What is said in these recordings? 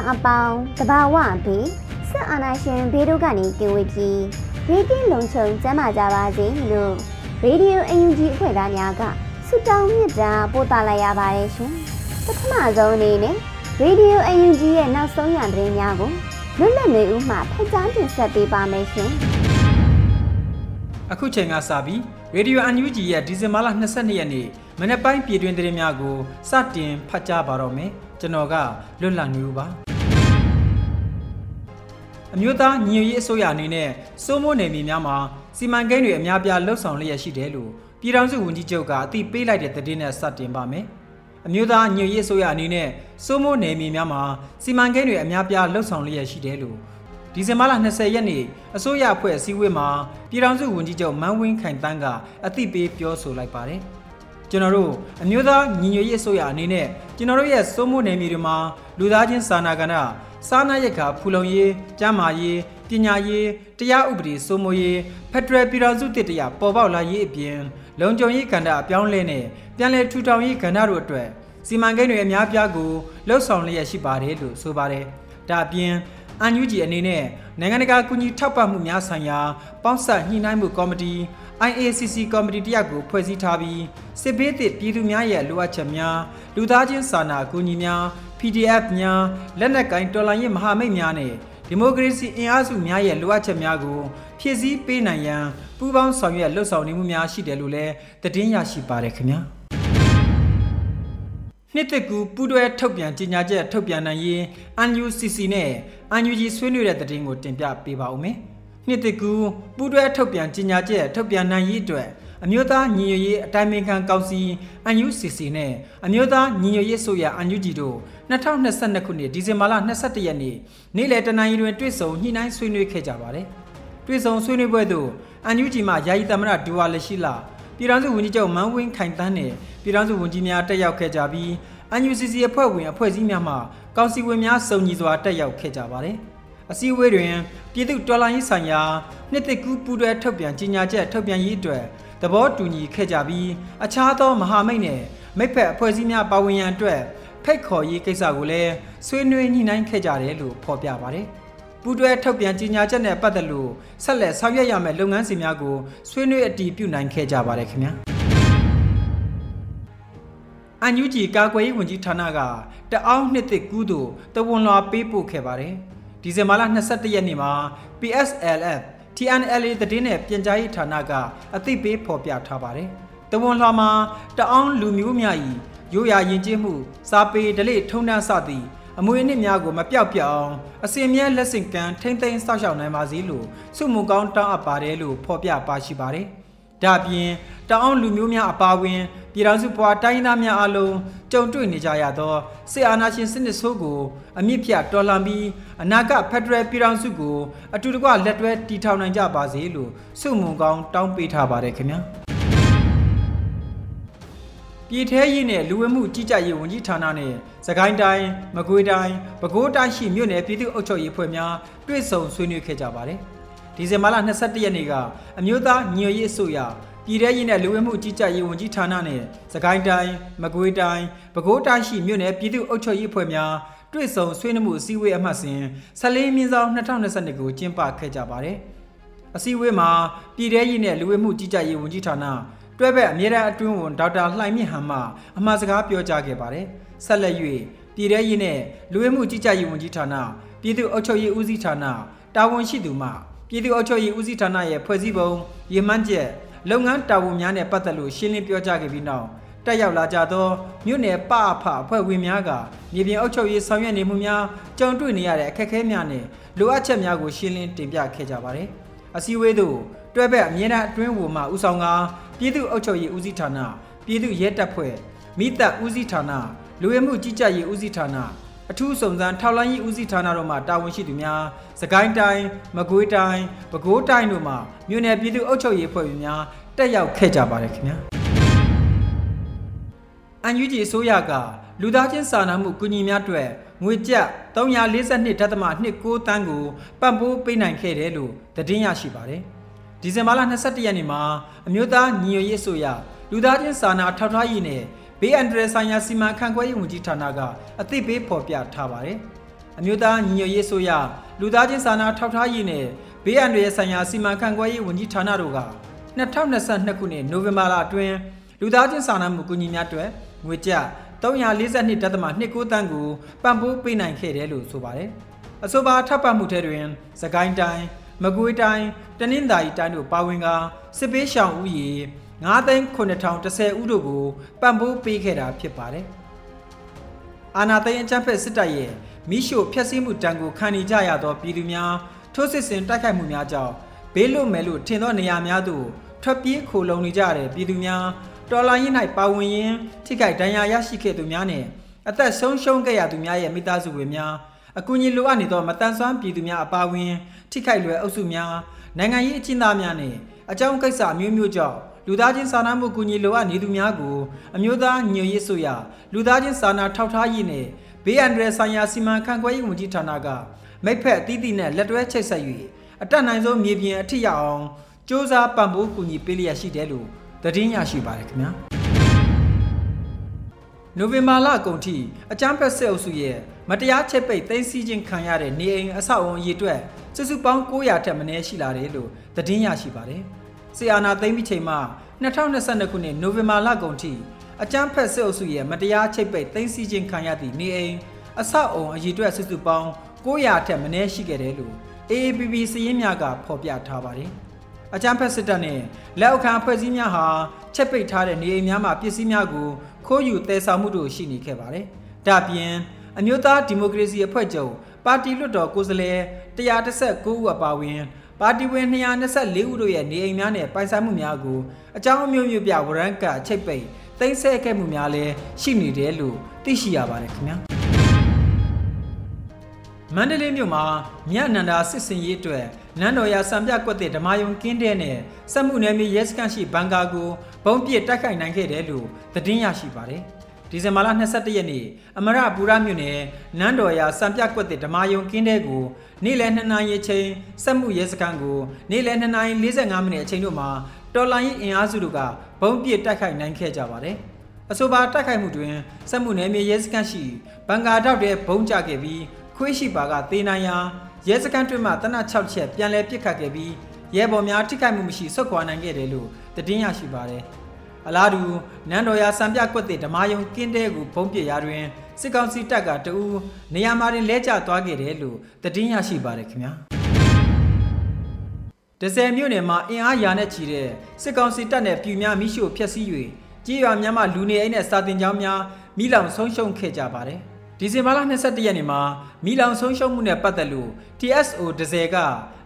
သူနိုင်ငံသားအပေါင်းတဘာဝပြီးဆက်အာနာရှင်ဘေးတို့ကနေကင်ဝေးပြီးဘေးကင်းလုံခြုံကျန်းမာကြပါစေလို့ရေဒီယိုအယူဂျီအဖွဲ့သားများကဆုတောင်းမြတ်တာပို့သလိုက်ရပါတယ်ရှင်ပထမဆုံးအနေနဲ့ရေဒီယိုအယူဂျီရဲ့နောက်ဆုံးရသတင်းများကိုလွတ်လပ်နေဦးမှဖတ်ကြားတင်ဆက်ပေးပါမယ်ရှင်အခုချိန်ကစပြီးရေဒီယိုအန်ယူဂျီရဲ့ဒီဇင်ဘာလ22ရက်နေ့မနေ့ပိုင်းပြည်တွင်သတင်းများကိုစတင်ဖတ်ကြားပါတော့မယ်။ကျွန်တော်ကလွတ်လပ်နေဦးပါ အမျိုးသားညီညွတ်ရေးအစိုးရအနေနဲ့စိုးမိုးနယ်မြေများမှာစီမံကိန်းတွေအများပြားလှုပ်ဆောင်လျက်ရှိတယ်လို့ပြည်ထောင်စုဝန်ကြီးချုပ်ကအသိပေးလိုက်တဲ့သတင်းနဲ့စတင်ပါမယ်အမျိုးသားညီညွတ်ရေးအစိုးရအနေနဲ့စိုးမိုးနယ်မြေများမှာစီမံကိန်းတွေအများပြားလှုပ်ဆောင်လျက်ရှိတယ်လို့ဒီဇင်ဘာလ20ရက်နေ့အစိုးရအဖွဲ့အစည်းအဝေးမှာပြည်ထောင်စုဝန်ကြီးချုပ်မန်းဝင်းခိုင်တန်းကအသိပေးပြောဆိုလိုက်ပါတယ်။ကျွန်တော်တို့အမျိုးသားညီညွတ်ရေးအစိုးရအနေနဲ့ကျွန်တော်တို့ရဲ့စိုးမိုးနယ်မြေတွေမှာလူသားချင်းစာနာကဏ္ဍ စားနပ်ရိက္ခာဖူလုံရေးကျန်းမာရေးပညာရေးတရားဥပဒေစိုးမိုးရေးဖက်ဒရယ်ပြည်ထောင်စုတည်တရားပေါ်ပေါက်လာရေးအပြင်လုံခြုံရေးကဏ္ဍအပြောင်းလဲနဲ့ပြန်လည်ထူထောင်ရေးကဏ္ဍတို့အတွက်စီမံကိန်းတွေအများပြားကိုလှုပ်ဆောင်လျက်ရှိပါတယ်လို့ဆိုပါတယ်။ဒါအပြင်အန်ယူဂျီအနေနဲ့နိုင်ငံတကာကူညီထောက်ပံ့မှုများဆိုင်ရာပေါင်းစပ်ညှိနှိုင်းမှုကော်မတီ IACC ကော်မတီတရက်ကိုဖွဲ့စည်းထားပြီးစစ်ဘေးသစ်ပြည်သူများရဲ့လိုအပ်ချက်များလူသားချင်းစာနာအကူအညီများ PDF များလက်နက်ကင်တော်လှန်ရေးမဟာမိတ်များနဲ့ဒီမိုကရေစီအင်အားစုများရဲ့လိုအပ်ချက်များကိုဖြည့်ဆည်းပေးနိုင်ရန်ပူးပေါင်းဆောင်ရွက်လှုပ်ဆောင်နေမှုများရှိတယ်လို့လည်းသတင်းရရှိပါတယ်ခင်ဗျာနှစ်သက်ကူပူးတွဲထုတ်ပြန်ကြေညာချက်ထုတ်ပြန်နိုင်ရင် UNCC နဲ့ UNG ဆွေးနွေးတဲ့သတင်းကိုတင်ပြပေးပါဦးမယ်။နှစ်တကူပူးတွဲထုတ်ပြန်ကြေညာချက်ထုတ်ပြန်နိုင်ရေးအတွက် အမျိုးသားညီညွတ်ရေးအတိုင်းအမြံကောင်စီ UNCC နဲ့အမျိုးသားညီညွတ်ရေးဆိုရ UNG တို့2022ခုနှစ်ဒီဇင်ဘာလ22ရက်နေ့နေ့လယ်တနင်္လာရီတွင်တွေ့ဆုံညှိနှိုင်းဆွေးနွေးခဲ့ကြပါတယ်။တွေ့ဆုံဆွေးနွေးပွဲသို့ UNG မှယာယီသမ္မတဒူဝါလက်ရှိလာပြည်ထောင်စုဝန်ကြီးချုပ်မန်းဝင်းခိုင်တန်းနဲ့ပြည်ထောင်စုဝန်ကြီးများတက်ရောက်ခဲ့ကြပြီး UNCC အဖွဲ့ဝင်အဖွဲ့အစည်းများမှကောင်စီဝင်များစုံညီစွာတက်ရောက်ခဲ့ကြပါတယ်။အစည်းအဝေးတွင်ပြည်သူတော်လှန်ရေးဆိုင်ရာနှစ်သက်ကူးပူးတွဲထုတ်ပြန်ကြေညာချက်ထုတ်ပြန်ရေးအတွက် သဘောတူညီခဲ့ကြပြီးအခြားသောမဟာမိတ်နဲ့မိတ်ဖက်အဖွဲ့အစည်းများပါဝင်ရန်အတွက်ဖိတ်ခေါ်ရေးကိစ္စကိုလည်းဆွေးနွေးညှိနှိုင်းခဲ့ကြတယ်လို့ဖော်ပြပါတယ်။ပူးတွဲထုတ်ပြန်ကြေညာချက်နဲ့ပတ်သက်လို့ဆက်လက်ဆောင်ရွက်ရမယ့်လုပ်ငန်းစဉ်များကိုဆွေးနွေးအတည်ပြုနိုင်ခဲ့ကြပါတယ်ခင်ဗျာ။အန်ယူဂျီကာကွယ်ရေးဝန်ကြီးဌာနကတအောင်းနှစ်သက်ကူးသို့တဝန်လွာပေးပို့ခဲ့ပါတယ်။ဒီဇင်ဘာလ22ရက်နေ့မှာ PSLF TNLA သတင်းနဲ့ပြန်ကြားရေးဌာနကအသိပေးဖော်ပြထားပါတယ်။တဝန်လှမှာတအောင်းလူမျိုးများ၏ရိုးရာယဉ်ကျေးမှုစာပေဓလေ့ထုံးတမ်းစသည့်အမွေအနှစ်များကိုမပြောက်ပြအောင်အစင်မြဲလက်ဆင့်ကမ်းထိမ့်သိမ်းစောင့်ရှောက်နိုင်ပါစေလို့စုမှုကောင်းတောင်းအပ်ပါတယ်လို့ဖော်ပြပါရှိပါတယ်။ ဒါ့အပြင်တအောင်းလူမျိုးများအပါအဝင်ပြည်ထောင်စုပွားတိုင်းသားများအလုံးကြုံတွေ့နေကြရသောစစ်အာဏာရှင်စနစ်ဆိုးကိုအမြင့်ဖြတ်တော်လှန်ပြီးအနာဂတ်ဖက်ဒရယ်ပြည်ထောင်စုကိုအတူတကွလက်တွဲတည်ထောင်နိုင်ကြပါစေလို့ဆုမွန်ကောင်းတောင်းပေးထားပါတယ်ခင်ဗျာပြည်ထဲရေးနဲ့လူဝင်မှုကြီးကြပ်ရေးဝန်ကြီးဌာနနဲ့စကိုင်းတိုင်းမကွေးတိုင်းပဲခူးတိုင်းရှိမြို့နယ်ပြည်သူ့အုပ်ချုပ်ရေးဖွဲ့များတွေ့ဆုံဆွေးနွေးခဲ့ကြပါတယ် ဒီဇင်ဘာလ22ရက်နေ့ကအမျိုးသားညီညွတ်ရေးအစိုးရပြည်ထရေးနဲ့လူဝင်မှုကြီးကြပ်ရေးဝန်ကြီးဌာနနဲ့စကိုင်းတိုင်းမကွေးတိုင်းပဲခူးတိုင်းရှိမြို့နယ်ပြည်သူ့အုပ်ချုပ်ရေးဖွဲ့များတွေ့ဆုံဆွေးနွေးမှုအစည်းအဝေးအမှတ်စဉ်14မြင်းဆောင်2022ကိုကျင်းပခဲ့ကြပါတယ်။အစည်းအဝေးမှာပြည်ထရေးနဲ့လူဝင်မှုကြီးကြပ်ရေးဝန်ကြီးဌာနတွဲဘက်အမြဲတမ်းအတွင်းဝန်ဒေါက်တာလှိုင်မြင့်ဟန်မှအမှားစကားပြောကြားခဲ့ပါတယ်ဆက်လက်၍ပြည်ထရေးနဲ့လူဝဲမှုကြီးကြပ်ရေးဝန်ကြီးဌာနပြည်သူ့အုပ်ချုပ်ရေးဦးစီးဌာနတာဝန်ရှိသူမှ ပြည်သူ့အုပ်ချုပ်ရေးဦးစီးဌာနရဲ့ဖွဲ့စည်းပုံရည်မှန်းချက်လုပ်ငန်းတာဝန်များနဲ့ပတ်သက်လို့ရှင်းလင်းပြောကြားခဲ့ပြီးနောက်တက်ရောက်လာကြသောမြို့နယ်ပအဖအဖွဲ့ဝင်များကမြေပြင်အုပ်ချုပ်ရေးဆောင်ရွက်နေမှုများကြုံတွေ့နေရတဲ့အခက်အခဲများနဲ့လိုအပ်ချက်များကိုရှင်းလင်းတင်ပြခဲ့ကြပါတယ်။အစည်းအဝေးသို့တွဲဘက်အမြင့်အတွင်းဝန်မှဦးဆောင်ကပြည်သူ့အုပ်ချုပ်ရေးဦးစီးဌာနပြည်သူ့ရဲတပ်ဖွဲ့မိသက်ဦးစီးဌာနလူဝဲမှုကြီးကြပ်ရေးဦးစီးဌာန အထူးစုံစမ်းထောက်လိုင်းရေးဦးစီးဌာနတို့မှတာဝန်ရှိသူများစကိုင်းတိုင်းမကွေးတိုင်းပဲခူးတိုင်းတို့မှမြို့နယ်ပြည်သူ့အုပ်ချုပ်ရေးအဖွဲ့ဝင်များတက်ရောက်ခဲ့ကြပါတယ်ခင်ဗျာအန်ယူဂျီအစိုးရကလူသားချင်းစာနာမှုကူညီများအတွက်ငွေကျပ်342.29တန်းကိုပံ့ပိုးပေးနိုင်ခဲ့တယ်လို့သတင်းရရှိပါတယ်။ဒီဇင်ဘာလ22ရက်နေ့မှာအမျိုးသားညီညွတ်ရေးအစိုးရလူသားချင်းစာနာထောက်ထားရေးနဲ့ ဘေးအန္တရာယ်ဆိုင်ရာစီမံခန့်ခွဲရေးဝန်ကြီးဌာနကအသိပေးဖော်ပြထားပါတယ်။အမျိုးသားညီညွတ်ရေးအစိုးရလူသားချင်းစာနာထောက်ထားရေးနဲ့ဘေးအန္တရာယ်ဆိုင်ရာစီမံခန့်ခွဲရေးဝန်ကြီးဌာနတို့က2022ခုနှစ်နိုဝင်ဘာလအတွင်းလူသားချင်းစာနာမှုကူညီများအတွက်ငွေကျပ်342.29တန်းကိုပံ့ပိုးပေးနိုင်ခဲ့တယ်လို့ဆိုပါတယ်။အဆိုပါထပ်ပတ်မှုထဲတွင်စကိုင်းတိုင်းမကွေးတိုင်းတနင်္သာရီတိုင်းတို့ပါဝင်ကစစ်ပေးရှောင်ဦးရေ 9,910ဦးတို့ကိုပံ့ပိုးပေးခဲ့တာဖြစ်ပါတယ်။အာနာသိန်းအကြမ်းဖက်စစ်တပ်ရဲ့မိရှို့ဖျက်ဆီးမှုတံကိုခံနေကြရသောပြည်သူများထိုးစစ်ဆင်တိုက်ခိုက်မှုများကြောင့်ဘေးလွတ်မယ်လို့ထင်သောနေရာများသို့ထွက်ပြေးခိုလုံနေကြတဲ့ပြည်သူများတော်လိုင်းရင်၌ပါဝင်ရင်းထိခိုက်ဒဏ်ရာရရှိခဲ့သူများနဲ့အသက်ဆုံးရှုံးခဲ့ရသူများရဲ့မိသားစုဝင်များအကူအညီလိုအပ်နေသောမတန်ဆွမ်းပြည်သူများအပါအဝင် ထိခိုက်လွယ်အုပ်စုများနိုင်ငံရေးအကျဉ်းသားများနဲ့အကြောင်းကိစ္စအမျိုးမျိုးကြောင့် လူသားချင်းစာနာမှုကူညီလိုအပ်နေသူများကိုအမျိုးသားညွရေးဆိုရလူသားချင်းစာနာထောက်ထားရေးနဲ့ဘေးအန္တရာယ်ဆိုင်ရာစီမံခန့်ခွဲရေးဝန်ကြီးဌာနကမိဖက်အသီးသီးနဲ့လက်တွဲချိတ်ဆက်၍အတက်နိုင်ဆုံးမြေပြင်အထိရအောင်စ조사ပံ့ပိုးကူညီပေးလျက်ရှိတယ်လို့သတင်းရရှိပါတယ်ခင်ဗျာနိုဝင်ဘာလကုန်ထိအကြမ်းဖက်စစ်အုပ်စုရဲ့မတရားချက်ပိတ်သိမ်းဆည်းခြင်းခံရတဲ့နေအိမ်အဆောက်အုံအရေအတွက်စုစုပေါင်း900ထက်မနည်းရှိလာတယ်လို့သတင်းရရှိပါတယ်။ ဆီအာနာသိမ်းပြီးချိန်မှာ2022ခုနှစ်နိုဝင်ဘာလကုန်ထိအကြမ်းဖက်စစ်အုပ်စုရဲ့မတရားချိတ်ပိတ်သိမ်းဆည်းခြင်းခံရသည့်နေအိမ်အဆောက်အုံအရေအတွက်စုစုပေါင်း900ထက်မနည်းရှိခဲ့တယ်လို့ AAPP စည်းရင်းများကဖော်ပြထားပါတယ်။အကြမ်းဖက်စစ်တပ်နဲ့လက်အောက်ခံအဖွဲ့အစည်းများဟာချက်ပိတ်ထားတဲ့နေအိမ်များမှာပစ္စည်းများကိုခိုးယူတည်ဆောင်မှုတို့ရှိနေခဲ့ပါတယ်။ဒါပြင်အမျိုးသားဒီမိုကရေစီအဖွဲ့ချုပ်ပါတီလွှတ်တော်ကိုယ်စားလှယ်119ဦးအပါအဝင် ပါတီဝင်224ဦးတို့ရဲ့နေအိမ်များနဲ့ပိုင်ဆိုင်မှုများကိုအကြောင်းအမျိုးမျိုးပြဝရန်ကအချိတ်ပိတ်သိမ်းဆည်းခဲ့မှုများလည်းရှိနေတယ်လို့သိရှိရပါတယ်ခင်ဗျာမန္တလေးမြို့မှာမြတ်နန္ဒာစစ်စင်ရေးအတွက်နန်းတော်ရစံပြကွက်တဲ့ဓမာယုံကင်းတဲ့နဲ့စက်မှုနယ်မြေရဲစခန်းရှိဘန်ကာကိုဘုံပြစ်တိုက်ခိုက်နိုင်ခဲ့တယ်လို့သတင်းရရှိပါတယ်။ဒီဇင်ဘာလ22ရက်နေ့အမရပူရမြို့နယ်နန်းတော်ရစံပြကွက်တဲ့ဓမာယုံကင်းတဲ့ကို နေ့လယ်2နာရီအချိန်စက်မှုရဲစခန်းကိုနေ့လယ်2နာရီ45မိနစ်အချိန်တို့မှာတော်လိုင်းရင်အင်အားစုတို့ကဘုံပြစ်တိုက်ခိုက်နိုင်ခဲ့ကြပါတယ်။အဆိုပါတိုက်ခိုက်မှုတွင်စက်မှုနယ်မြေရဲစခန်းရှိဘန်ကာတောက်တဲ့ဘုံကျခဲ့ပြီးခွေးရှိပါကသေနိုင်ရာရဲစခန်းတွင်မှတနတ်6ချက်ပြန်လည်ပစ်ခတ်ခဲ့ပြီးရဲဘော်များထိခိုက်မှုမရှိဆုတ်ခွာနိုင်ခဲ့တယ်လို့သတင်းရရှိပါတယ်။အလားတူနန်းတော်ရစံပြကွက်တဲ့ဓမာယုံကင်းတဲကိုဖုံးပစ်ရာတွင် စစ်ကောင်စီတပ်ကတအူးနေရာမှာတွင်လဲကျသွားခဲ့တယ်လို့သတင်းရရှိပါတယ်ခင်ဗျာ။ဒဇယ်မြို့နယ်မှာအင်အားရာနဲ့ချီတဲ့စစ်ကောင်စီတပ်နဲ့ပြည်များမိရှို့ဖျက်ဆီး၍ကြေးရွာများမှလူနေအိမ်နဲ့စာတင်ကျောင်းများမိလောင်ဆုံးရှုံးခဲ့ကြပါတယ်။ဒီဇင်ဘာလ22ရက်နေ့မှာမီလောင်ဆုံးရှုံးမှုနဲ့ပတ်သက်လို့ TSO ဒဇယ်က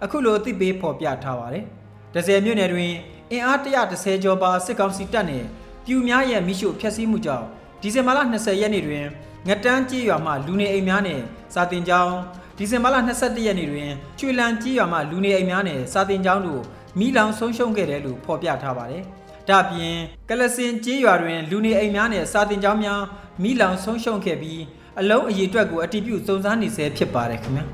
အခုလိုအသိပေးဖော်ပြထားပါတယ်။ဒဇယ်မြို့နယ်တွင်အင်အား130ကျော်ပါစစ်ကောင်စီတပ်နဲ့ပြူများရဲ့မိရှုဖျက်ဆီးမှုကြောင့်ဒီဇင်ဘာလ20ရက်နေ့တွင် ငတန်းကြီးရွာမှလူနေအိမ်များနဲ့စာတင်ကျောင်းဒီဇင်ဘာလ22ရက်နေ့တွင်ချွေလန်ကြီးရွာမှလူနေအိမ်များနဲ့စာတင်ကျောင်းတို့မိလောင်ဆုံးရှုံးခဲ့တယ်လို့ဖော်ပြထားပါတယ်။ဒါပြင်ကလစင်ကြီးရွာတွင်လူနေအိမ်များနဲ့စာတင်ကျောင်းများမိလောင်ဆုံးရှုံးခဲ့ပြီးအလုံးအရေအတွက်ကိုအတည်ပြုစုံစမ်းနေဆဲဖြစ်ပါတယ်ခင်ဗျာ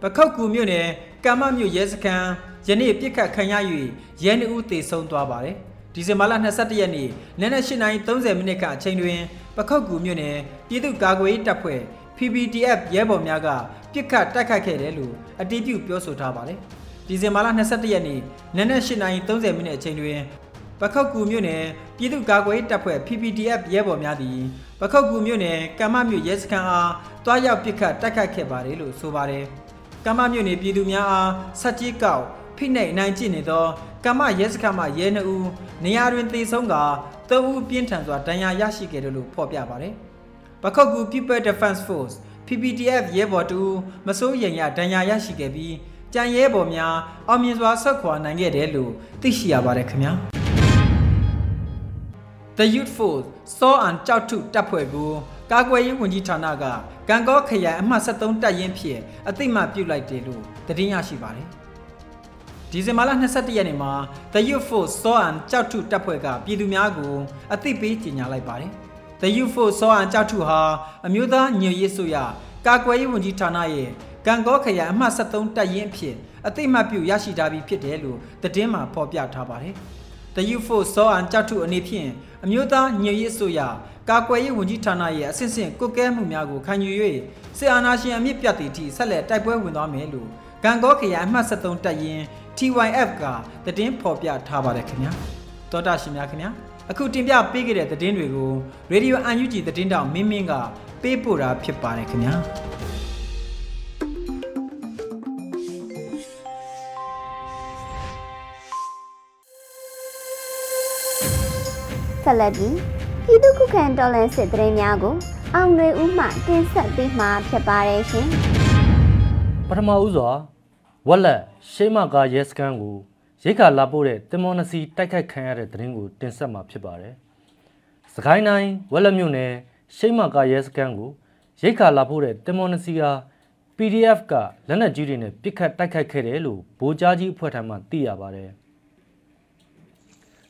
ပခောက်ကူမြို့နယ်ကမ္မမြို့ရဲစခန်းယနေ့ပြစ်ခတ်ခံရ၍ရဲနှဦးသေဆုံးသွားပါတယ် ဒီဇင်ဘာလ22ရက်နေ့နနက်8:30မိနစ်ကအချိန်တွင် ပခောက်ကူမြို့နယ်ပြည်သူ့ကာကွယ်ရေးတပ်ဖွဲ့ PPTF ရဲဘော်များကပြစ်ခတ်တိုက်ခိုက်ခဲ့တယ်လို့အတည်ပြုပြောဆိုထားပါတယ်ဒီဇင်ဘာလ22ရက်နေ့နနက်8:30မိနစ်အချိန်တွင်ပခောက်ကူမြို့နယ်ပြည်သူ့ကာကွယ်တပ်ဖွဲ့ PPDF ရဲဘော်များသည်ပခောက်ကူမြို့နယ်ကမ္မမြို့ရဲစခန်းအားတွားရောက်ပစ်ခတ်တိုက်ခတ်ခဲ့ပါတယ်လို့ဆိုပါတယ်။ကမ္မမြို့နယ်ပြည်သူများအားဆက်ကြီးကောက် ဖိနှိပ်နိုင်ကျင့်နေသောကမ္မရဲစခန်းမှရဲနှဦးနေရာတွင်တေဆုံးကသုံးဦးပြင်းထန်စွာဒဏ်ရာရရှိခဲ့တယ်လို့ဖော်ပြပါတယ်။ပခောက်ကူ People Defense Force PPDF ရဲဘော်တူမစိုးရိမ်ရဒဏ်ရာရရှိခဲ့ပြီးကြံရဲဘော်များအောင်မြင်စွာဆက်ခွာနိုင်ခဲ့တယ်လို့သိရှိရပါတယ်ခင်ဗျာ။ The Youth Force စောအန်ကြောက်ထုတပ်ဖွဲ့ကိုကာကွယ်ရေးဝန်ကြီးဌာနကကံကောခရိုင်အမှတ်73တပ်ရင်းဖြစ်အသိမှပြုလိုက်တယ်လို့သတင်းရရှိပါတယ်။ ဒီဇင်ဘာလ22ရက်နေ့မှာ The Youth Force စောအန်ကြောက်ထုတပ်ဖွဲ့ကပြည်သူများကိုအသိပေးကြေညာလိုက်ပါတယ်။ The Youth Force စောအန်ကြောက်ထုဟာအမျိုးသားညွရေးဆိုရကာကွယ်ရေးဝန်ကြီးဌာနရဲ့ကံကောခရိုင်အမှတ်73တပ်ရင်းဖြစ်အသိမှပြုရရှိထားပြီးဖြစ်တယ်လို့သတင်းမှာဖော်ပြထားပါတယ်။ The UFO စောအန်ကြောက်ထုအနေဖြင့်အမျိုးသားညွရေးအစိုးရကာကွယ်ရေးဝန်ကြီးဌာနရဲ့အဆင့်ဆင့်ကုတ်ကဲမှုများကိုခံယူ၍စစ်အာဏာရှင်အမြင့်ပြတ်သည့်အထိဆက်လက်တိုက်ပွဲဝင်သွားမယ်လို့ ဂန်ကောခရိုင်အမှတ်73တပ်ရင်း TYF ကသတင်းဖော်ပြထားပါတယ်ခင်ဗျာတောတာရှင်များခင်ဗျာအခုတင်ပြပေးခဲ့တဲ့သတင်းတွေကို Radio UNG သတင်းတောင်မင်းမင်းကပေးပို့တာဖြစ်ပါတယ်ခင်ဗျာဆက်လက်ပြီးပြည်သူ့ခုခံတော်လှန်စစ်တရင်များကို အောင်ရွေဦးမှတင်ဆက်ပေးမှာဖြစ်ပါတယ်ရှင်ပထမဦးစွာ ဝက်လက်ရှေးမကာရဲစခန်းကိုရိတ်ခါလာပို့တဲ့တင်မောနစီတိုက်ခိုက်ခံရတဲ့တရင်ကိုတင်ဆက်မှာဖြစ်ပါတယ်စကိုင်းတိုင်းဝက်လက်မြို့နယ်ရှေးမကာရဲစခန်းကိုရိတ်ခါလာပို့တဲ့တင်မောနစီဟာ PDF ကလက်နက်ကြီးတွေနဲ့ပစ်ခတ်တိုက်ခိုက်ခဲ့တယ်လို့ဗိုလ်ကြားကြီးအဖွဲ့ထံမှသိရပါတယ်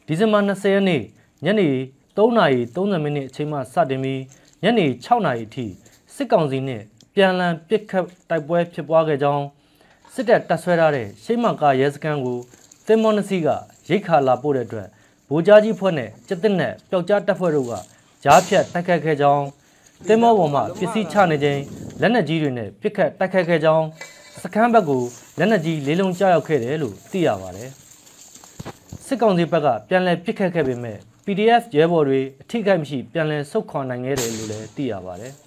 ဒီဇင်ဘာ20ရက်နေ့ညနေ3:30မိနစ်အချိန်မှစတင်ပြီးညနေ6:00နာရီအထိစစ်ကောင်စီနဲ့ပြန်လည်ပစ်ခတ်တိုက်ပွဲဖြစ်ပွားခဲ့ကြောင်း စစ်တပ်တပ်ဆွဲထားတဲ့ရှေးမကာရဲစခန်းကိုသင်္ဘောနစီကရိတ်ခါလာပို့တဲ့အတွက်ဗိုလ်ကြားကြီးဖွဲ့နဲ့စစ်တပ်နဲ့ပျောက်ကြားတပ်ဖွဲ့တို့ကကြားဖြတ်တိုက်ခတ်ခဲ့ကြောင်းသင်္ဘောပေါ်မှာပစ္စည်းချနေခြင်းလက်နက်ကြီးတွေနဲ့ပစ်ခတ်တိုက်ခတ်ခဲ့ကြောင်းစခန်းဘက်ကိုလက်နက်ကြီးလေးလုံးကြားရောက်ခဲ့တယ်လို့သိရပါတယ်စစ်ကောင်စီဘက်ကပြန်လည်ပစ်ခတ်ခဲ့ပေမဲ့ PDF ရဲဘော်တွေအထိခိုက်မရှိပြန်လည်ဆုတ်ခွာနိုင်ခဲ့တယ်လို့လည်းသိရပါတယ်။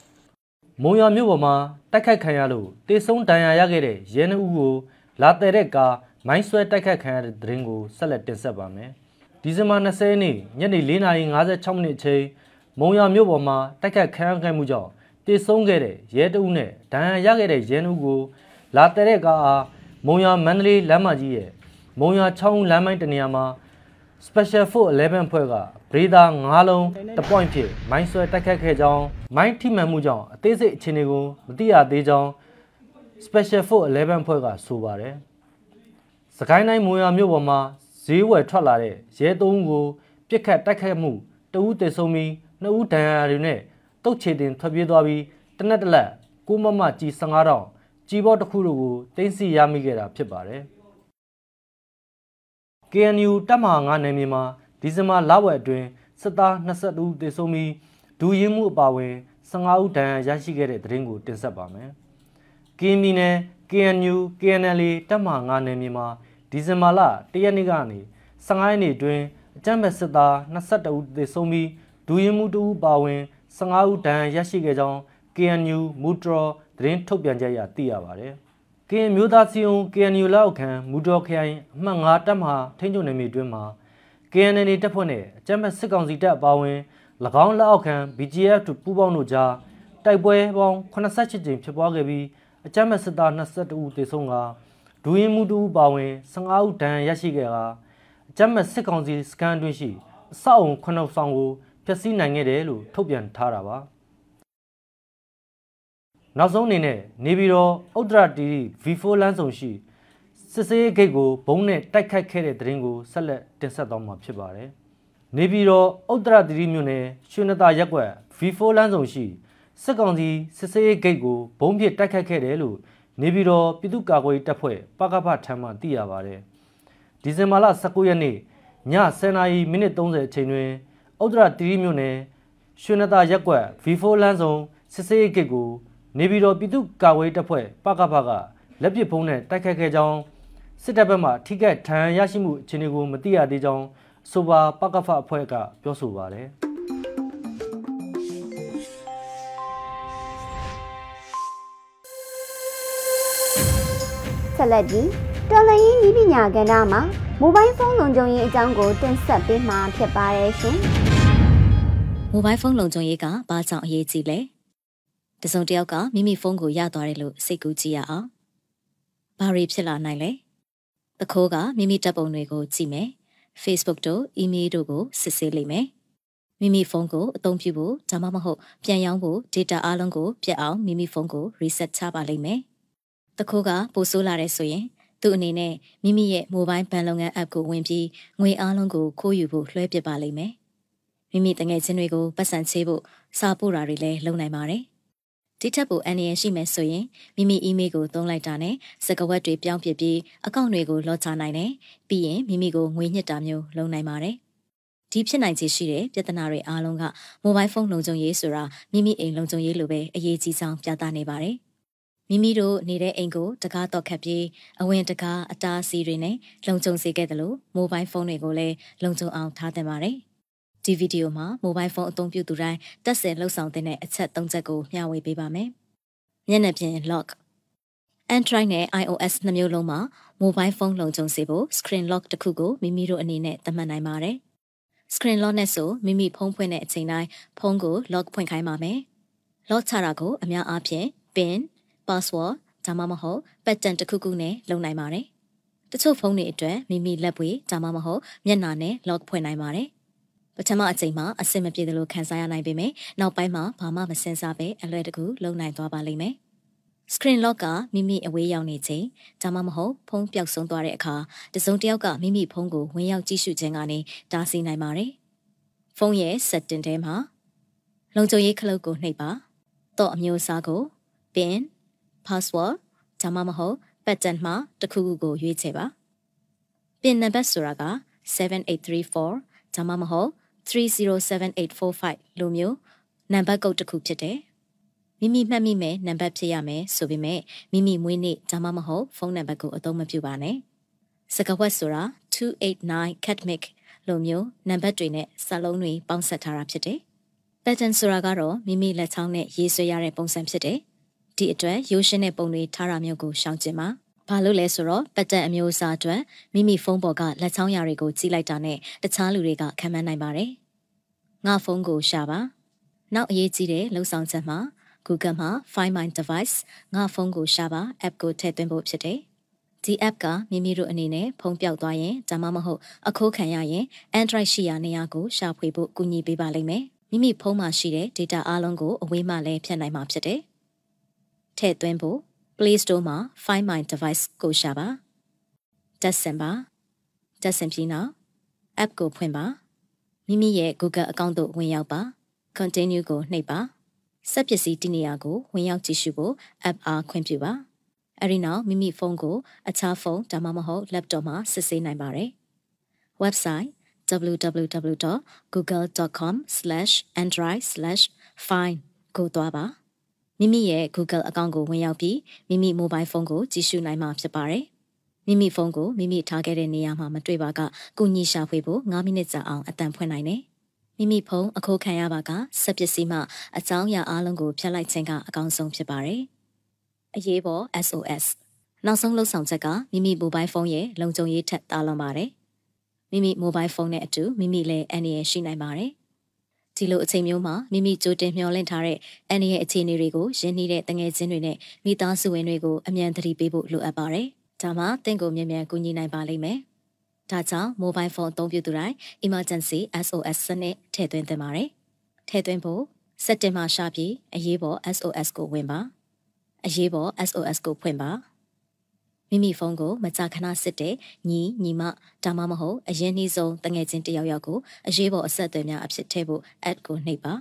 မုံရွာမြို့ပေါ်မှာတိုက်ခိုက်ခံရလို့တေဆုံးဒဏ်ရာရခဲ့တဲ့ရဲနှုတ်ကိုလာတဲ့တဲ့ကားမိုင်းဆွဲတိုက်ခိုက်ခံရတဲ့သတင်းကိုဆက်လက်တင်ဆက်ပါမယ်။ဒီဇင်ဘာ20ရက်နေ့ညနေ4:56မိနစ်အချိန်မုံရွာမြို့ပေါ်မှာတိုက်ခိုက်ခံရခဲ့မှုကြောင့်တေဆုံးခဲ့တဲ့ရဲတဦးနဲ့ဒဏ်ရာရခဲ့တဲ့ရဲနှုတ်ကိုလာတဲ့တဲ့ကားအားမုံရွာမန္တလေးလမ်းမကြီးရဲ့မုံရွာချောင်းလမ်းမိုင်းတနေရာမှာ Special Force 11ဖွဲ့ကဗ ရေဒါ9လုံးတပွိုင်းဖြစ်မိုင်းဆွဲတိုက်ခတ်ခဲ့ကြောင်းမိုင်းထိမှန်မှုကြောင့်အသေးစိတ်အခြေအနေကိုမသိရသေးကြောင်း Special Force 11ဖွဲ့ကဆိုပါတယ်။စကိုင်းတိုင်းမွေရွာမြို့ပေါ်မှာဈေးဝယ်ထွက်လာတဲ့ရဲသုံးကိုပြစ်ခတ်တိုက်ခတ်မှုတဦးသေဆုံးပြီးနှစ်ဦးဒဏ်ရာတွေနဲ့တုတ်ချေတင်ထွက်ပြေးသွားပြီးတနက်တလက်ကိုမမကြီး15တောင်ကြီးဘောတစ်ခုတို့ကိုတင်းစီရမိခဲ့တာဖြစ်ပါတယ်။ KNU တပ်မဟာ9နယ်မြေမှာ ဒီဇင်ဘာလဝက်အတွင်းစစ်သား22ဦးသေဆုံးပြီးဒူရင်မှုအပါအဝင်15ဦးဒဏ်ရာရရှိခဲ့တဲ့သတင်းကိုတင်ဆက်ပါမယ်။ KNU နယ် KNU KNL တပ်မဟာ9နယ်မြေမှာဒီဇင်ဘာလ1ရက်နေ့ကနေ15ရက်နေ့အတွင်းအကြမ်းဖက်စစ်သား22ဦးသေဆုံးပြီးဒူရင်မှု2ဦးပါဝင်15ဦးဒဏ်ရာရရှိခဲ့ကြောင်း KNU မူထရသတင်းထုတ်ပြန်ချက်အရသိရပါတယ်။ကရင်မျိုးသားစီယုံ KNU လောက်ခံမူတော်ခရိုင်အမှတ်9တပ်မဟာထိန်းချုပ်နယ်မြေတွင်းမှာ KNL တပ်ဖွဲ့နဲ့အကြမ်းဖက်စစ်ကောင်စီတပ်အပါအဝင်၎င်းလက်အောက်ခံ BGF ပူးပေါင်းတို့ကြားတိုက်ပွဲပေါင်း88ကြိမ်ဖြစ်ပွားခဲ့ပြီးအကြမ်းဖက်စစ်သား22ဦးသေဆုံးကဒူရင်မှု2ဦးပါဝင်15ဦးဒဏ်ရာရရှိခဲ့ကအကြမ်းဖက်စစ်ကောင်စီစခန်းတွင်းရှိအဆောက်အုံ9ဆောင်ကိုဖျက်ဆီးနိုင်ခဲ့တယ်လို့ထုတ်ပြန်ထားတာပါ။နောက်ဆုံးအနေနဲ့နေပြည်တော်ဥတ္တရတီ V4 လမ်းဆောင်ရှိ စစ်စေးဂိတ်ကိုဘုံနဲ့တိုက်ခိုက်ခဲ့တဲ့တဲ့ရင်ကိုဆက်လက်တင်ဆက်သွားမှာဖြစ်ပါတယ်။နေပြည်တော်ဥတ္တရတီမြို့နယ်ရွှေနတာရက်ကွက် V4 လမ်းဆောင်ရှိစစ်ကောင်စီစစ်စေးဂိတ်ကိုဘုံဖြစ်တိုက်ခိုက်ခဲ့တယ်လို့နေပြည်တော်ပြည်သူ့ကာကွယ်ရေးတပ်ဖွဲ့ပကဖထမ်းမှသိရပါတယ်။ဒီဇင်ဘာလ19ရက်နေ့ည10:30မိနစ်30အချိန်တွင်ဥတ္တရတီမြို့နယ်ရွှေနတာရက်ကွက် V4 လမ်းဆောင်စစ်စေးဂိတ်ကိုနေပြည်တော်ပြည်သူ့ကာကွယ်တပ်ဖွဲ့ပကဖကလက်ပစ်ဖုံးနဲ့တိုက်ခတ်ခဲ့ကြောင်း စစ်တပ်ဘက်မှထိခိုက်ဒဏ်ရာရရှိမှုအခြေအနေကိုမသိရသေးကြောင်းဆိုပါပကဖအဖွဲ့ကပြောဆိုပါတယ်ဆက်လက်ပြီးတော်လရင်ဤပညာကဏ္ဍမှာမိုဘိုင်းဖုန်းလုံခြုံရေးအကြောင်းကိုတင်ဆက်ပေးမှာဖြစ်ပါတယ်ရှင်။မိုဘိုင်းဖုန်းလုံခြုံရေးကဘာကြောင့်အရေးကြီးလဲ။တစုံတစ်ယောက်ကမိမိဖုန်းကိုရသွားတယ်လို့စိတ်ကူးကြည့်ရအောင်။ဘာတွေဖြစ်လာနိုင်လဲ။ တခိုးကမိမိတပ်ပုံတွေကိုကြည့်မယ်။ Facebook တို့ email တို့ကိုစစ်ဆေးလိမ့်မယ်။မိမိဖုန်းကိုအသုံးပြုဖို့ဒါမှမဟုတ်ပြန်ရောင်းဖို့ data အားလုံးကိုပြတ်အောင်မိမိဖုန်းကို reset ချပါလိမ့်မယ်။တခိုးကပိုဆိုးလာတဲ့ဆိုရင်သူ့အနေနဲ့မိမိရဲ့ mobile ဘဏ်လုပ်ငန်း app ကိုဝင်ပြီးငွေအားလုံးကိုခိုးယူဖို့လွှဲပစ်ပါလိမ့်မယ်။မိမိတငယ်ချင်းတွေကိုပတ်စံချေးဖို့စာပို့တာတွေလည်းလုပ်နိုင်ပါတယ်။ ဒီထက်ပိုအန်ရရှိမယ်ဆိုရင်မိမိ email ကိုသုံးလိုက်တာနဲ့စကားဝတ်တွေပြောင်းပြပြီးအကောင့်တွေကိုလော့ချနိုင်တယ်။ပြီးရင်မိမိကိုငွေညှစ်တာမျိုးလုပ်နိုင်ပါတယ်။ဒီဖြစ်နိုင်ခြေရှိတဲ့ပြဿနာတွေအားလုံးကမိုဘိုင်းဖုန်းလုံခြုံရေးဆိုတာမိမိအိမ်လုံခြုံရေးလိုပဲအရေးကြီးဆောင်ပြသနေပါတယ်။မိမိတို့နေတဲ့အိမ်ကိုတကားတော့ခတ်ပြီးအဝင်တကားအတားအဆီးတွေနဲ့လုံခြုံစေခဲ့တယ်လို့မိုဘိုင်းဖုန်းတွေကိုလည်းလုံခြုံအောင်ထားသင့်ပါတယ်။ ဒီဗီဒီယိုမှာမိုဘိုင်းဖုန်းအသုံးပြုသူတိုင်းတက်ဆင်လှုပ်ဆောင်တဲ့အချက်၃ချက်ကိုမျှဝေပေးပါမယ်။မျက်နှာပြင် lock Android နဲ့ iOS နှစ်မျိုးလုံးမှာ mobile phone လုံခြုံစေဖို့ screen lock တစ်ခုကိုမိမိတို့အနေနဲ့သတ်မှတ်နိုင်ပါတယ်။ screen lock နဲ့ဆိုမိမိဖုန်းဖွင့်တဲ့အချိန်တိုင်းဖုန်းကို lock ဖွင့်ခိုင်းပါမယ်။ lock ချတာကိုအများအားဖြင့် pin password ဒါမှမဟုတ် pattern တစ်ခုခုနဲ့လုပ်နိုင်ပါတယ်။တချို့ဖုန်းတွေအတွက်မိမိလက်ပွေဒါမှမဟုတ်မျက်နှာနဲ့ lock ဖွင့်နိုင်ပါတယ်။ ပထမအချိန်မှာအဆင်မပြေသလိုခံစားရနိုင်ပေမဲ့နောက်ပိုင်းမှာဘာမှမစင်စားပဲအလွယ်တကူလုပ်နိုင်သွားပါလိမ့်မယ်။ screen lock ကမိမိအဝေးရောက်နေချိန်ဒါမှမဟုတ်ဖုန်းပျောက်ဆုံးသွားတဲ့အခါတစုံတစ်ယောက်ကမိမိဖုန်းကိုဝင်ရောက်ကြည့်ရှုခြင်းကနေတားဆီးနိုင်ပါတယ်။ဖုန်းရဲ့ setting ထဲမှာလုံခြုံရေးခလုတ်ကိုနှိပ်ပါ။တော့အမျိုးအစားကို pin password ဒါမှမဟုတ် pattern မှာတစ်ခုခုကိုရွေးချယ်ပါပင်နံပါတ်ဆိုတာက7834ဒါမှမဟုတ် 307845လိုမျိုးနံပါတ်ကုတ်တစ်ခုဖြစ်တယ်မိမိမှတ်မိမဲ့နံပါတ်ဖြစ်ရမယ်ဆိုပေမဲ့မိမိမွေးနေ့ဒါမှမဟုတ်ဖုန်းနံပါတ်ကိုအသုံးမပြုပါနဲ့စကားဝတ်ဆိုတာ289 catmic လိုမျိုးနံပါတ်တွေနဲ့စာလုံးတွေပေါင်းစပ်ထားတာဖြစ်တယ် pattern ဆိုတာကတော့မိမိလက်ချောင်းနဲ့ရေးဆွဲရတဲ့ပုံစံဖြစ်တယ်ဒီအတွက်ရိုးရှင်းတဲ့ပုံတွေထားတာမျိုးကိုရှောင်ကျဉ်ပါ ဘာလို့လဲဆိုတော့ပတ်သက်အမျိုးအစားအတွက်မိမိဖုန်းပေါ်ကလက်ချောင်းရာတွေကိုကြည့်လိုက်တာနဲ့တခြားလူတွေကခံမှန်းနိုင်ပါတယ်ငါဖုန်းကိုရှာပါနောက်အရေးကြီးတဲ့လှုပ်ဆောင်ချက်မှာ Google မှာ Find My Device ငါဖုန်းကိုရှာပါ app ကိုထည့်သွင်းဖို့ဖြစ်တယ်ဒီ app ကမိမိတို့အနေနဲ့ဖုန်းပြောက်သွားရင်ဒါမှမဟုတ်အခိုးခံရရင် Android ရှိရာနေရာကိုရှာဖွေဖို့ကူညီပေးပါလိမ့်မယ်မိမိဖုန်းမှာရှိတဲ့ data အားလုံးကိုအဝေးမှလည်းဖြတ်နိုင်မှာဖြစ်တယ်ထည့်သွင်းဖို့ Play Store မှာ Find My Device ကိုရှာပါတက်ဆင်ပါတက်ဆင်ပြီးနောက် app ကိုဖွင့်ပါမိမိရဲ့ Google account သို့ဝင်ရောက်ပါ Continue ကိုနှိပ်ပါစက်ပစ္စည်းတည်နေရာကိုဝင်ရောက်ကြည့်ရှုဖို့ app အားခွင့်ပြုပါအဲဒီနောက်မိမိဖုန်းကိုအခြားဖုန်းဒါမှမဟုတ် laptop မှာစစ်ဆေးနိုင်ပါတယ် website www.google.com/android/find ကိုသွားပါ မိမိရဲ့ Google အကောင့်ကိုဝင်ရောက်ပြီးမိမိ mobile phone ကိုကြည့်ရှုနိုင်မှာဖြစ်ပါတယ်။မိမိဖုန်းကိုမိမိထားခဲ့တဲ့နေရာမှာမတွေ့ပါကကုညီရှာဖွေဖို့9မိနစ်ကြာအောင်အတန်ဖွင့်နိုင်တယ်။မိမိဖုန်းအခိုးခံရပါကစက်ပစ္စည်းမှအကြောင်းအရာအလုံးကိုဖျက်လိုက်ခြင်းကအကောင်းဆုံးဖြစ်ပါတယ်။အရေးပေါ် SOS နောက်ဆုံးလှုပ်ဆောင်ချက်ကမိမိ mobile phone ရဲ့လုံခြုံရေးထက်တာလွန်ပါတယ်။မိမိ mobile phone နဲ့အတူမိမိလည်းအန္တရာယ်ရှိနိုင်ပါတယ်။ ဒီလိုအချိန်မျိုးမှာမိမိကြိုတင်မျှော်လင့်ထားတဲ့အန်ရဲ့အခြေအနေတွေကိုရင်းနှီးတဲ့တငယ်ချင်းတွေနဲ့မိသားစုဝင်တွေကိုအမြန်သတိပေးဖို့လိုအပ်ပါတယ်။ဒါမှတင့်ကိုမြန်မြန်ကူညီနိုင်ပါလိမ့်မယ်။ဒါကြောင့် mobile phone အသုံးပြုသူတိုင်း emergency SOS စနစ်ထည့်သွင်းသင့်ပါတယ်။ထည့်သွင်းဖို့စက်တင်မှာရှာပြီးအရေးပေါ် SOS ကိုဝင်ပါ။အရေးပေါ် SOS ကိုဖွင့်ပါ။ မိမိဖုန်းကိုမကြာခဏစစ်တဲ့ညီညီမဒါမှမဟုတ်အရင်နှီးဆုံးတငယ်ချင်းတယောက်ယောက်ကိုအရေးပေါ်အဆက်အသွယ်များအဖြစ်ထည့်ဖို့ add ကိုနှိပ်ပါ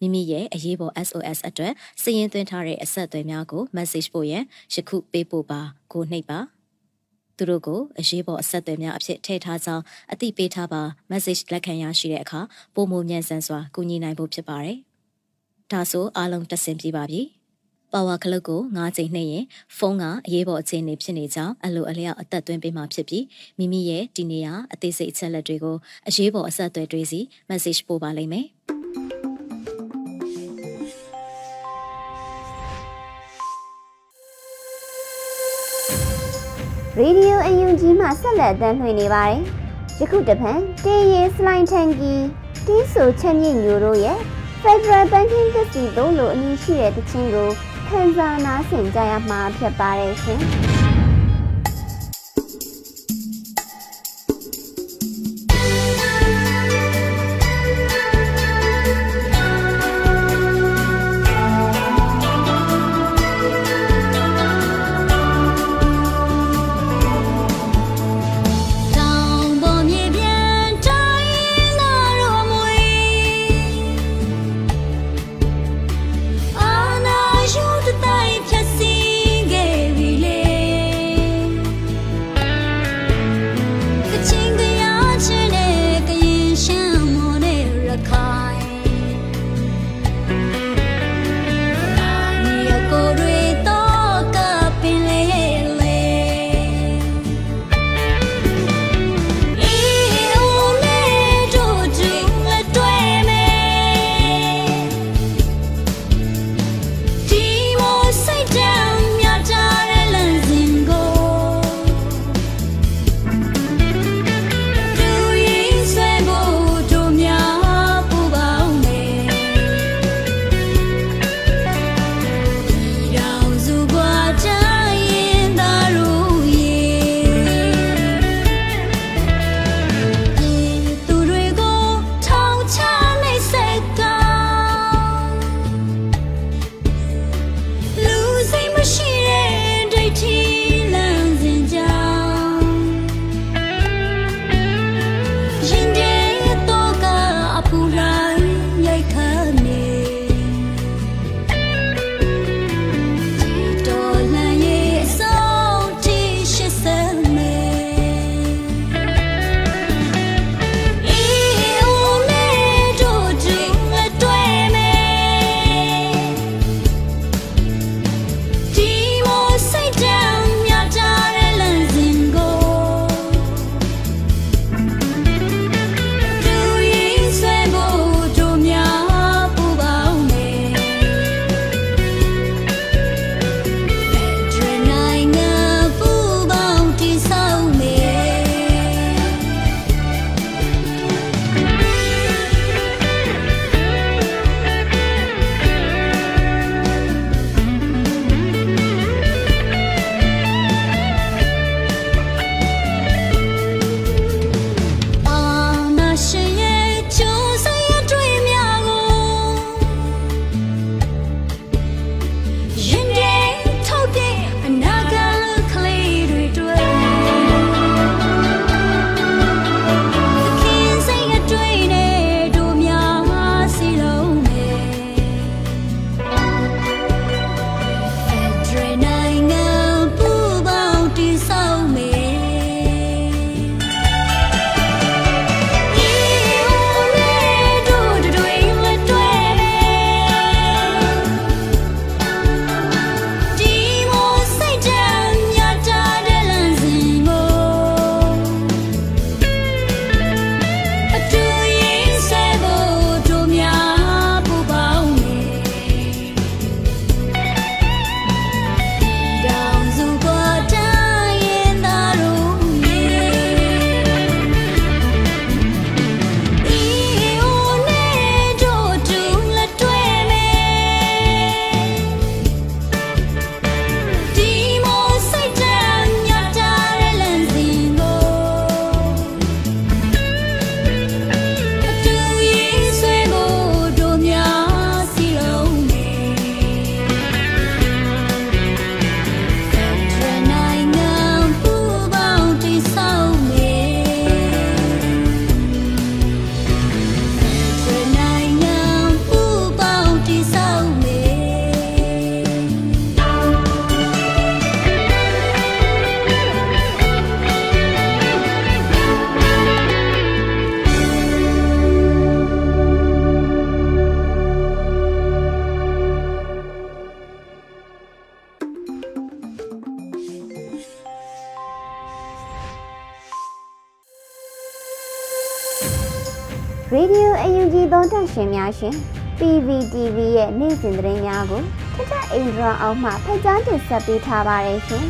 မိမိရဲ့အရေးပေါ် SOS အတွက်စည်ရင်သွင်းထားတဲ့အဆက်အသွယ်များကို message ပို့ရန်ယခုပေးပို့ပါကိုနှိပ်ပါသူတို့ကိုအရေးပေါ်အဆက်အသွယ်များအဖြစ်ထည့်ထားကြောင်းအသိပေးထားပါ message လက်ခံရရှိတဲ့အခါပုံမမြန်ဆန်စွာကူညီနိုင်ဖို့ဖြစ်ပါတယ်ဒါဆိုအားလုံးတက်ဆင်ပြပါပြီ။ ပါဝါခလုတ်ကို၅ချိန်နှိပ်ရင်ဖုန်းကအရေးပေါ်အခြေအနေဖြစ်နေကြောင်းအလိုအလျောက်အသက်သွင်းပေးမှာဖြစ်ပြီးမိမိရဲ့ဒီနေရာအသေးစိတ်အချက်လက်တွေကိုအရေးပေါ်အဆက်အသွယ်တွေးစီ message ပို့ပါလိမ့်မယ်ရေဒီယိုအယူဂျီမှဆက်လက်တမ်းလွှင့်နေပါတယ်။ယခုတပံတေးရီစလိုင်းထန်ကီတီးဆိုချက်မြင့်မျိုးတို့ရဲ့ Federal Banking Casino လို့အမည်ရှိတဲ့တခြင်းကို ခန်းစားနားဆင်ကြရမှာဖြစ်ပါတယ်ရှင်။ ရှင်များရှင် PVTV ရဲ့နေ့စဉ်သတင်းများကိုထထအိန္ဒြာအောင်မှဖတ်ကြားတင်ဆက်ပေးထားပါတယ်ရှင်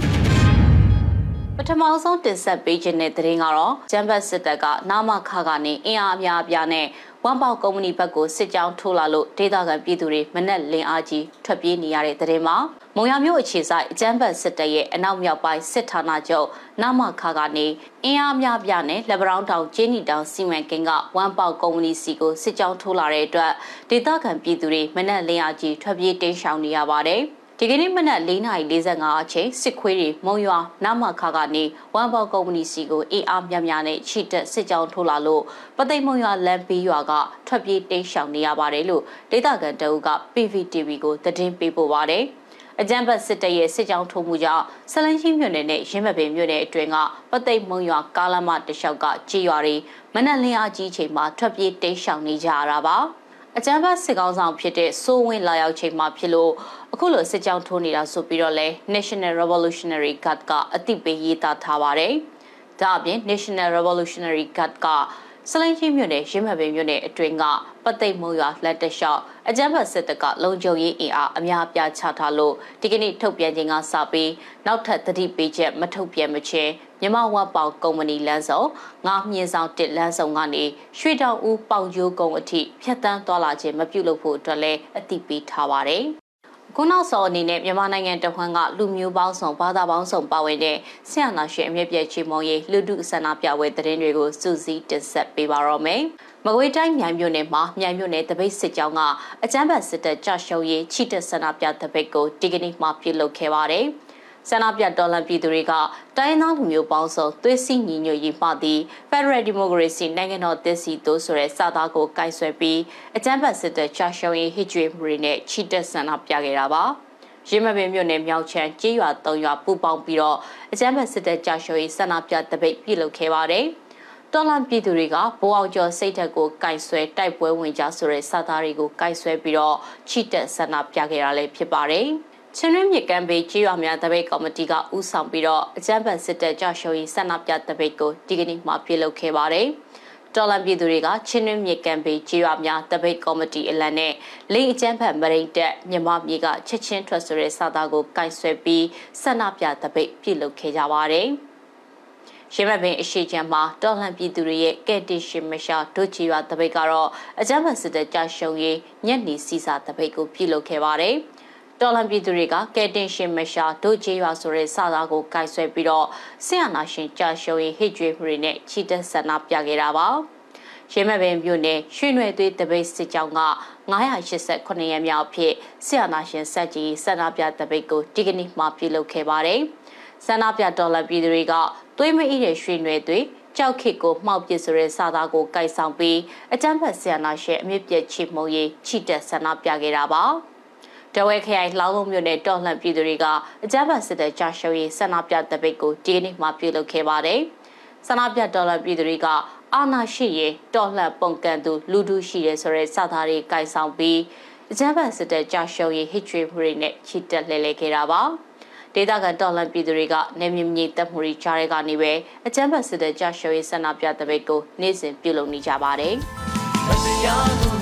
ပထမဆုံးတင်ဆက်ပေးခြင်းတဲ့သတင်းကတော့ဂျမ်ဘတ်စစ်တပ်ကနာမခကနေအင်အားအများအပြားနဲ့ ဝမ်ပေါကုမ္ပဏီဘက်ကိုစစ်ကြောင်းထိုးလာလို့ဒေသခံပြည်သူတွေမနက်လင်းအားကြီးထွက်ပြေးနေရတဲ့သတင်းမှာမုံရမျိုးအခြေဆိုင်အကြမ်းဖက်စစ်တပ်ရဲ့အနောက်မြောက်ပိုင်းစစ်ဌာနချုပ်နမခါကနေအင်အားများပြနဲ့လက်ဗရောင်းတောင်ကျင်းနီတောင်စီမံကိန်းကဝမ်ပေါကုမ္ပဏီစီကိုစစ်ကြောင်းထိုးလာတဲ့အတွက်ဒေသခံပြည်သူတွေမနက်လင်းအားကြီးထွက်ပြေးတိမ်းရှောင်နေရပါတယ်။ ဒီကနေ့မနက်4:45အချိန်စစ်ခွေးတွေမုံရွာနာမခါကနေဝမ်ဘော်ကုမ္ပဏီစီကိုအေးအားများများနဲ့ချီတက်စစ်ကြောင်းထိုးလာလို့ပသိမ်မုံရွာလမ်းပြီးရွာကထွက်ပြေးတိမ်းရှောင်နေရပါတယ်လို့ဒေသခံတအုပ်က PVTV ကိုသတင်းပေးပို့ပါတယ်အကြံဘတ်စစ်တပ်ရဲ့စစ်ကြောင်းထိုးမှုကြောင့်ဆလန်းချင်းမြို့နယ်နဲ့ရင်းမပင်မြို့နယ်အတွင်းကပသိမ်မုံရွာကားလမ်းမတလျှောက်ကကြေးရွာတွေမနက်လင်းအားကြီးချိန်မှာထွက်ပြေးတိမ်းရှောင်နေကြရတာပါ။ အကြမ်းဖက်စစ်ကောင်းဆောင်ဖြစ်တဲ့စိုးဝင်းလာရောက်ချိန်မှာဖြစ်လို့အခုလိုစစ်ကြောင်းထိုးနေတာဆိုပြီးတော့လဲ National Revolutionary Guard ကအသိပေးရေးသားထားပါတယ်။ဒါအပြင် National Revolutionary Guard က စလိုင်းချင်းမြို့နယ်ရင်းမပင်မြို့နယ်အတွင်းကပသိမ်မုံရွာလက်တလျှောက်အကြမ်းဖက်စစ်တပ်ကလုံခြုံရေးအင်အားအများအပြားချထားလို့ဒီကနေ့ထုတ်ပြန်ခြင်းကစပြီးနောက်ထပ်တတိပေးချက်မထုတ်ပြန်မချင်းမြမဝတ်ပေါကုမ္ပဏီလမ်းဆောင်ငါမြင်းဆောင်တစ်လမ်းဆောင်ကနေရွှေတောင်ဦးပေါင်ကျိုးကုန်းအထိဖြတ်တန်းသွားလာခြင်းမပြုလုပ်ဖို့အတွက်လည်းအသိပေးထားပါတယ် ခုနောက်စောအနေနဲ့မြန်မာနိုင်ငံတဝန်းကလူမျိုးပေါင်းစုံဘာသာပေါင်းစုံပါဝင်တဲ့ဆရာနာရှင်အမြင့်ပြည့်ချီမုံရေးလူထုဆန္ဒပြပွဲသတင်းတွေကိုစူးစီးတင်ဆက်ပေးပါတော့မယ်။မကွေးတိုင်းမြိုင်မြို့နယ်မှာမြိုင်မြို့နယ်တပိတ်စစ်ကြောင်းကအကြမ်းဖက်စစ်တပ်ကြရှုံးရေးချီတက်ဆန္ဒပြတပိတ်ကိုဒီကနေ့မှပြုလုပ်ခဲ့ပါတယ်။ ဆန္ဒပြတော်လှန်ပြည်သူတွေကတိုင်းသားလူမျိုးပေါင်းစုံသွေးစည်းညီညွတ်ရေးမှသည့် Federal Democracy နိုင်ငံတော်တည်စီတို့ဆိုတဲ့စာသားကိုကိုင်ဆွဲပြီးအကြမ်းဖက်စစ်တပ်ချရှုံးရေးဟစ်ကြွေးမှုတွေနဲ့ချီတက်ဆန္ဒပြခဲ့တာပါရင်းမပင်မြို့နယ်မြောက်ချမ်းကြေးရွာ၃ရွာပူပေါင်းပြီးတော့အကြမ်းဖက်စစ်တပ်ကြရှုံးရေးဆန္ဒပြတပိတ်ပြုလုပ်ခဲ့ပါတယ်တော်လန်ပြည်သူတွေကဘိုးအောင်ကျော်စိတ်ဓာတ်ကိုကင်ဆွဲတိုက်ပွဲဝင်ကြဆိုတဲ့စာသားတွေကိုကင်ဆွဲပြီးတော့ချီတက်ဆန္ဒပြခဲ့တာလည်းဖြစ်ပါတယ်။ ချင်းရင်းမြစ်ကမ်းဘေးကြီးရွာများတပိတ်ကော်မတီကဦးဆောင်ပြီးတော့အကြမ်းဖက်စစ်တပ်ကြရှုံးရေးဆန္ဒပြတပိတ်ကိုဒီကနေ့မှပြုလုပ်ခဲ့ပါတယ်။တော်လန်ပြည်သူတွေကချင်းရင်းမြစ်ကမ်းဘေးကြီးရွာများတပိတ်ကော်မတီအလံနဲ့လိန်အကြမ်းဖက်မရိတ်တက်မြန်မာပြည်ကချက်ချင်းထွက်ဆိုတဲ့စာသားကိုကင်ဆွဲပြီးဆန္ဒပြတပိတ်ပြုလုပ်ခဲ့ကြပါတယ်။ရှင်းမပင်အရှိချမ်းမှာတော်လှန်ပြည်သူတွေရဲ့ကဲ့တင်ရှင်မရှာဒုချီရွာတပိတ်ကတော့အကြမ်းဖက်စစ်တပ်ကြရှုံးရေးညက်နေစီစာတပိတ်ကိုပြုလုပ်ခဲ့ပါတယ်။ တော်လန်ပြည်သူတွေကကဲတင်ရှင်မရှာဒုချေရွာဆိုတဲ့စာသားကိုကိုင်ဆွဲပြီးတော့ဆရာနာရှင်ကြာရှုံးရေးဟစ်ကြွေးမှုတွေနဲ့ချီတက်ဆန္ဒပြခဲ့တာပါရင်းမပင်မြို့နယ်ရွှေနွယ်သွေးတပိတ်စစ်ကြောင်းက989ရက်မြောက်ဖြစ်ဆရာနာရှင်စက်ကြီးဆန္ဒပြတပိတ်ကိုဒီကနေ့မှပြုလုပ်ခဲ့ပါတယ်ဆန္ဒပြတော်လန်ပြည်သူတွေကသွေးမအီးတဲ့ရွှေနွယ်သွေးကြောက်ခစ်ကိုမှောက်ပစ်ဆိုတဲ့စာသားကိုကိုက်ဆောင်ပြီးအကြမ်းဖက်ဆရာနာရှင်အမြင့်ပြည့်ချီမုံရေးချီတက်ဆန္ဒပြခဲ့တာပါ။ တဝဲခရိုင်လှောင်းလုံးမြို့နယ်တော်လှန်ပြည်သူတွေကအကြမ်းဖက်စစ်တပ်ကြာရှုံးရေးဆန္ဒပြတပိတ်ကိုဒီနေ့မှပြုလုပ်ခဲ့ပါတယ်။ဆန္ဒပြတော်လှန်ပြည်သူတွေကအာနာရှိရင်တော်လှန်ပုံကန်သူလူထုရှိရဲဆိုတဲ့စာသားတွေကင်ဆောင်ပြီးအကြမ်းဖက်စစ်တပ်ကြာရှုံးရေးဟစ်ချွေးမှုတွေနဲ့ချီတက်လှည့်လည်ခဲ့တာပါ။ဒေသခံတော်လှန်ပြည်သူတွေကနေမြင့်မြင့်တက်မှုတွေကြားရကနေပဲအကြမ်းဖက်စစ်တပ်ကြာရှုံးရေးဆန္ဒပြတပိတ်ကိုနေ့စဉ်ပြုလုပ်နေကြပါတယ်။